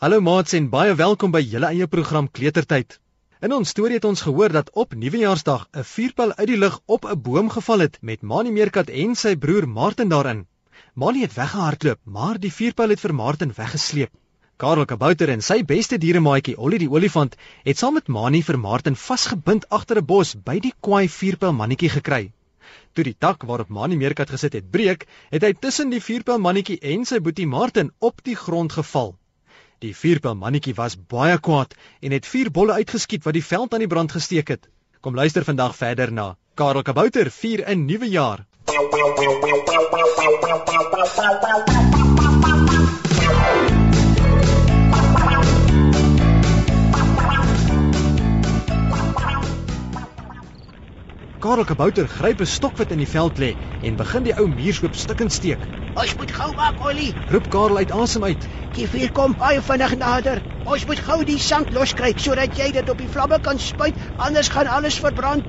Hallo maats en baie welkom by julle eie program Kletertyd. In ons storie het ons gehoor dat op Nuwejaarsdag 'n vuurpyl uit die lug op 'n boom geval het met Mani Meerkat en sy broer Martin daarin. Mani het weggehardloop, maar die vuurpyl het vir Martin weggesleep. Karel Kabouter en sy beste dieremaatjie Ollie die olifant het saam met Mani vir Martin vasgebind agter 'n bos by die kwaai vuurpyl mannetjie gekry. Toe die tak waarop Mani Meerkat gesit het breek, het hy tussen die vuurpyl mannetjie en sy boetie Martin op die grond geval. Die vuurpyl mannetjie was baie kwaad en het vier bolle uitgeskiet wat die veld aan die brand gesteek het. Kom luister vandag verder na Karel Kabouter vier 'n nuwe jaar. Karel Kabouter gryp 'n stok wat in die veld lê en begin die ou muurshoop stukkend steek. Ons moet gou maak, Ollie. Roep Karel uit asem uit. Die vuur kom baie vinnig nader. Ons moet gou die sand loskry sodat jy dit op die vlamme kan spuit, anders gaan alles verbrand.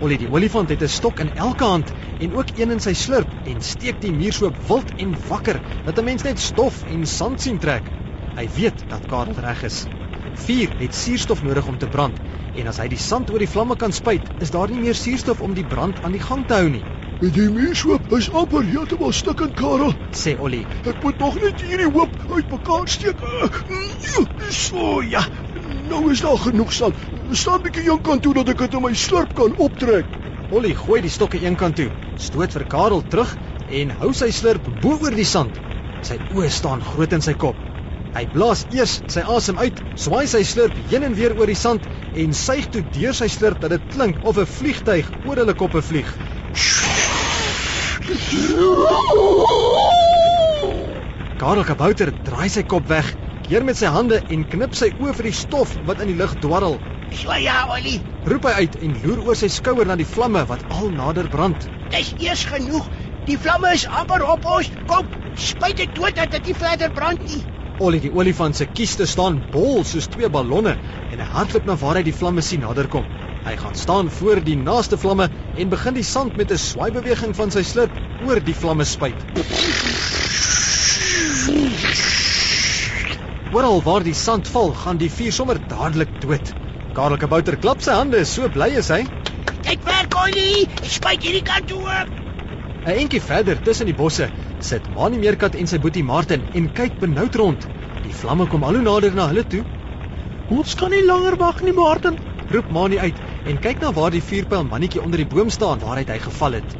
Ollie die olifant het 'n stok in elke hand en ook een in sy slurp en steek die muurshoop wild en wakker dat 'n mens net stof en sand sien trek. Hy weet dat Karel reg is. Vuur het suurstof nodig om te brand en as hy die sand oor die vlamme kan spuit, is daar nie meer suurstof om die brand aan die gang te hou nie. Die muurshoop is amper heeltemal stukkend, Karel. Sê Ollie. Ek moet nog net hierdie hoop uitmekaar steek. So ja. Nou is daar genoeg sand. Staan 'n bietjie een kant toe dat ek dit in my slurp kan optrek. Ollie gooi die stokke een kant toe, stoot vir Karel terug en hou sy slurp bo oor die sand. Sy oë staan groot in sy kop. Hy blaas eers sy asem uit, swaai sy slurp heen en weer oor die sand en suig toe deur sy slurp dat dit klink of 'n vliegtyg oor hulle koppe vlieg. Karel Kabouter draai sy kop weg, keer met sy hande en knip sy oë vir die stof wat in die lug dwarrel. So ja, Ollie. Roep hy uit en loer oor sy skouer na die vlamme wat al nader brand. Dis eers genoeg. Die vlamme is amper op ons. Kom, spuit dit dood dat dit nie verder brand nie. Ollie die olifant se kieste staan bol soos twee ballonne en hy hardloop na waar hy die vlamme sien naderkom. Hy gaan staan voor die naaste vlamme en begin die sand met 'n swaaibeweging van sy slurp oor die vlamme spuit. Oral waar die sand val, gaan die vuur sommer dadelik dood. Karel Kabouter klap sy hande, so bly is hy. Kyk werk, Ollie. Spuit hierdie kant toe. 'n Entjie verder tussen die bosse sit Mani Meerkat en sy boetie Martin en kyk benoud rond. Die vlamme kom al hoe nader na hulle toe. Ons kan nie langer wag nie, Martin. Roep Mani uit en kyk na waar die vuurpyl mannetjie onder die boom staan waaruit hy geval het.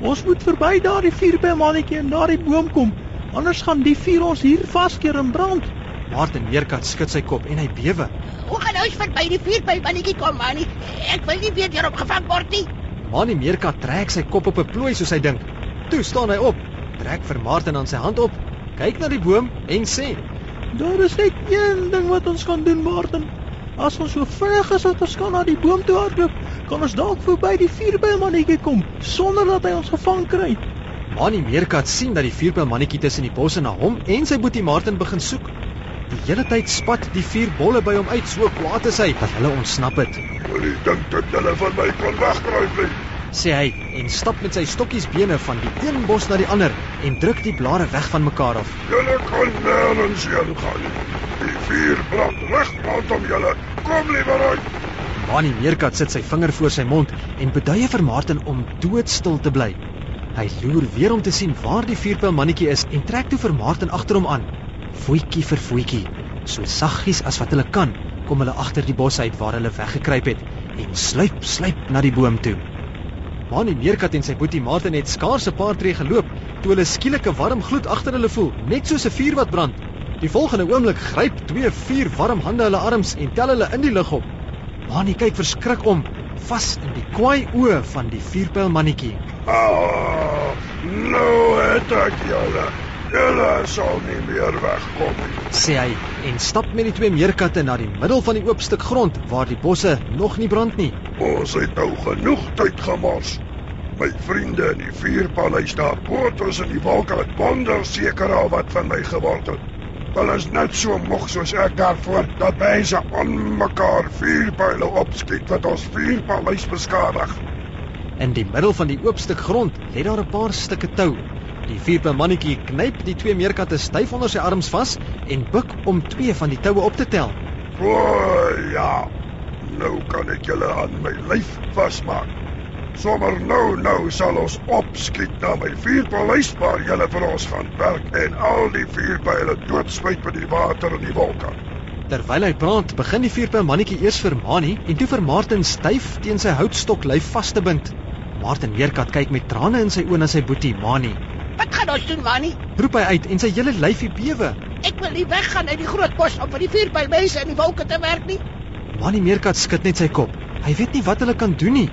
Ons moet verby daardie vuurpyl mannetjie en daardie boom kom. Anders gaan die vuur ons hier vaskeer en brand. Martin Meerkat skud sy kop en hy bewe. Hoe gaan ons verby die vuurpyl mannetjie kom, Mani? Ek wil nie weer hierop gevang word nie. Mani Meerkat trek sy kop op 'n plooi soos hy dink. Toe staan hy op, trek vir Martin aan sy hand op, kyk na die boom en sê: Daar is net een ding wat ons kan doen, Martin. As ons so vinnig as wat ons kan na die boom toe hardloop, kan ons dalk verby die vuurpyl mannetjie kom sonder dat hy ons gevang kry. Mani Meerkat sien dat die vuurpyl mannetjie tussen die bosse na hom en sy boetie Martin begin soek. Die hele tyd spat die vier bolle by hom uit, so kwaad is hy dat hulle ontsnap het. Moenie dink dat hulle van my kan wegkruip. Sê hy en stap met sy stokkies bene van die een bos na die ander en druk die blare weg van mekaar af. Julle kan nêrens heen gaan. Die vuur brand reg rondom julle. Kom liewer uit. Mani Meerkat sit sy vinger voor sy mond en beduie vir Martin om doodstil te bly. Hy loer weer om te sien waar die vuurpyl mannetjie is en trek toe vir Martin agter hom aan. Voetjie vir voetjie, so saggies as wat hulle kan, kom hulle agter die bos uit waar hulle weggekruip het en sluip sluip na die boom toe. Mani Meerkat en sy boetie Martin het skaars 'n paar tree geloop toe hulle skielik 'n warm gloed agter hulle voel, net soos 'n vuur wat brand. Die volgende oomblik gryp twee vuur warm hande hulle arms en tel hulle in die lug op. Mani kyk verskrik om, vas in die kwaai oë van die vuurpyl mannetjie. Ah, nou het ek julle. Julle sal nie meer wegkom nie. sê hy en stap met die twee meerkatte na die middel van die oop stuk grond waar die bosse nog nie brand nie. Ons het nou genoeg tyd gemors. My vriende in die vuurpaleis daar bo tussen die wolke, wonder seker al wat van my geword het. Hulle is net so moeg soos ek daarvoor dat mense aan mekaar vuurpyle opskiet wat ons vuurpaleis beskadig. In die middel van die oop stuk grond lê daar 'n paar stukke tou. Die vuurpyl mannetjie knyp die twee meerkatte styf onder sy arms vas en buig om twee van die toue op te tel. O ja. Nou kan ek julle aan my lyf vasmaak. Sommer nou nou sal ons opskiet na my vuurpaleis waar julle vir ons gaan werk en al die vuurpyle doodspuit met die water in die wolke. Terwyl hy praat, begin die vuurpyl mannetjie eers vir Mani en toe vir Martin styf teen sy houtstok lyf vas te bind. Martin Meerkat kyk met trane in sy oë na sy boetie Mani. Ons doen, Manny? Roep hy uit en sy hele lyfie bewe. Ek wil nie weggaan uit die groot bos om vir die vuurpylmense in die wolke te werk nie. Mani Meerkat skud net sy kop. Hy weet nie wat hulle kan doen nie.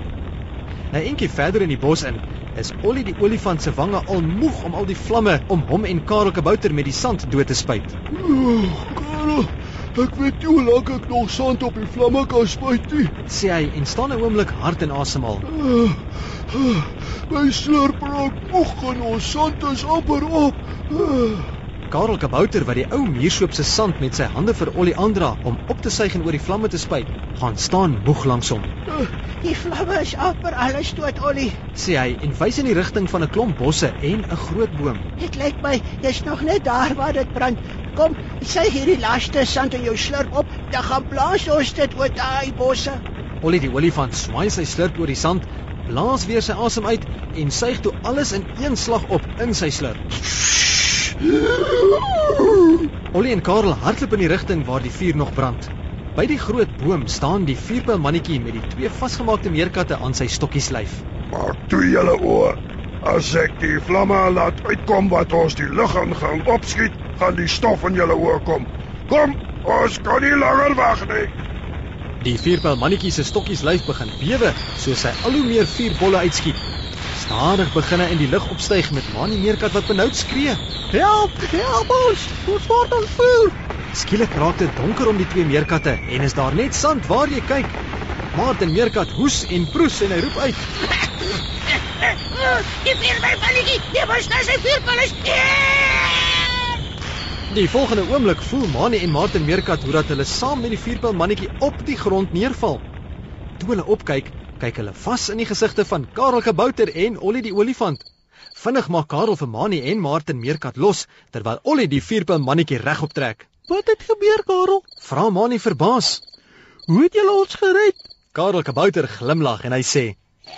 'n Entjie verder in die bos in, is Ollie die olifant se wange al moeg om al die vlamme om hom en Karel Kabouter met die sand dood te spuit. Karel, ek weet nie hoe lank ek nog sand op die vlamme kan spuit nie. Sê hy en staan 'n oomblik hard en asemhaal. Uh, uh, my slurp raak moeg en ons sand is amper op. Uh. Karel Kabouter wat die ou muurshoop se sand met sy hande vir Ollie aandra om op te suig en oor die vlamme te spuit, gaan staan moeg langs hom. Die vlamme is amper alles dood, Ollie. Sê hy en wys in die rigting van 'n klomp bosse en 'n groot boom. Dit lyk my jy's nog net daar waar dit brand. Kom, sy hierdie laaste sand in jou slurp op, dan gaan blaas ons dit oor daai bosse. Ollie die olifant swaai sy slurp oor die sand, blaas weer sy asem uit en suig toe alles in een slag op in sy slurp. Ollie en Karel hardloop in die rigting waar die vuur nog brand. By die groot boom staan die vuurpyl mannetjie met die twee vasgemaakte meerkatte aan sy stokkies lyf. Maak toe julle oë. As ek die vlamme laat uitkom wat ons die lug in gaan opskiet, gaan die stof in julle oë kom. Kom, ons kan nie langer wag nie. Die vuurpyl mannetjie se stokkies lyf begin bewe soos hy al hoe meer vuurbolle uitskiet. Stadig begin hy in die lug opstyg met Mani Meerkat wat benoud skree. Help, help ons. Ons word ontvoer. Skielik raak dit donker om die twee meerkatte en is daar net sand waar jy kyk. Martin Meerkat hoes en proes en hy roep uit. Die vuurpylmannetjie, die was na sy vuurpyl. Die volgende oomblik voel Mani en Martin Meerkat hoe dat hulle saam met die vuurpyl mannetjie op die grond neerval. Toe hulle opkyk, kyk hulle vas in die gesigte van Karel Gebouter en Ollie die olifant. Vinnig maak Karel vir Mani en Martin Meerkat los terwyl Ollie die vuurpyl mannetjie regop trek. Wat het gebeur, Karel? Vra Mani verbaas. Hoe het julle ons gered? Karel Kabouter glimlag en hy sê: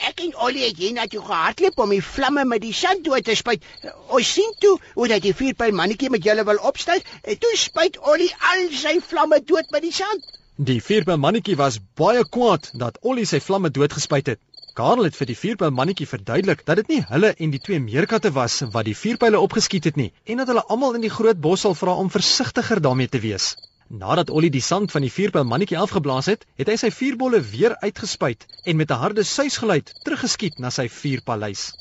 Ek en Ollie het hiernatoe gehardloop om die vlamme met die sand dood te spuit. Ons sien toe hoe dat die vuurpyl mannetjie met julle wil opstyg en toe spuit Ollie al sy vlamme dood met die sand. Die vuurpyl mannetjie was baie kwaad dat Ollie sy vlamme doodgespuit het. Karel het vir die vuurpyl mannetjie verduidelik dat dit nie hulle en die twee meerkatte was wat die vuurpyle opgeskiet het nie en dat hulle almal in die groot bos sal vra om versigtiger daarmee te wees. Nadat Ollie die sand van die vuurpyl mannetjie afgeblaas het, het hy sy vuurbolle weer uitgespuit en met 'n harde suisgeluid teruggeskiet na sy vuurpaleis.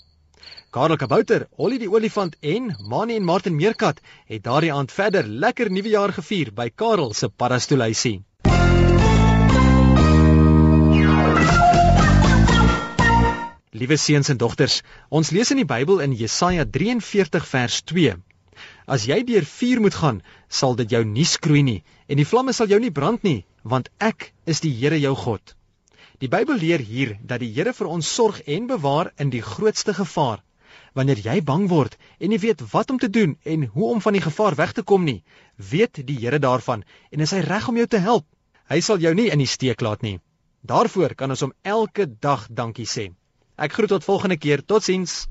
Karel Kabouter, Ollie die olifant en Mani en Martin Meerkat het daardie aand verder lekker nuwejaar gevier by Karel se paddastoelhuisie. Liewe seuns en dogters, ons lees in die Bybel in Jesaja 43 vers 2. As jy deur vuur moet gaan, sal dit jou nie skroei nie en die vlamme sal jou nie brand nie, want ek is die Here jou God. Die Bybel leer hier dat die Here vir ons sorg en bewaar in die grootste gevaar. Wanneer jy bang word en nie weet wat om te doen en hoe om van die gevaar weg te kom nie, weet die Here daarvan en is hy reg om jou te help. Hy sal jou nie in die steek laat nie. Daarvoor kan ons hom elke dag dankie sê. Ek groet tot volgende keer. Totsiens.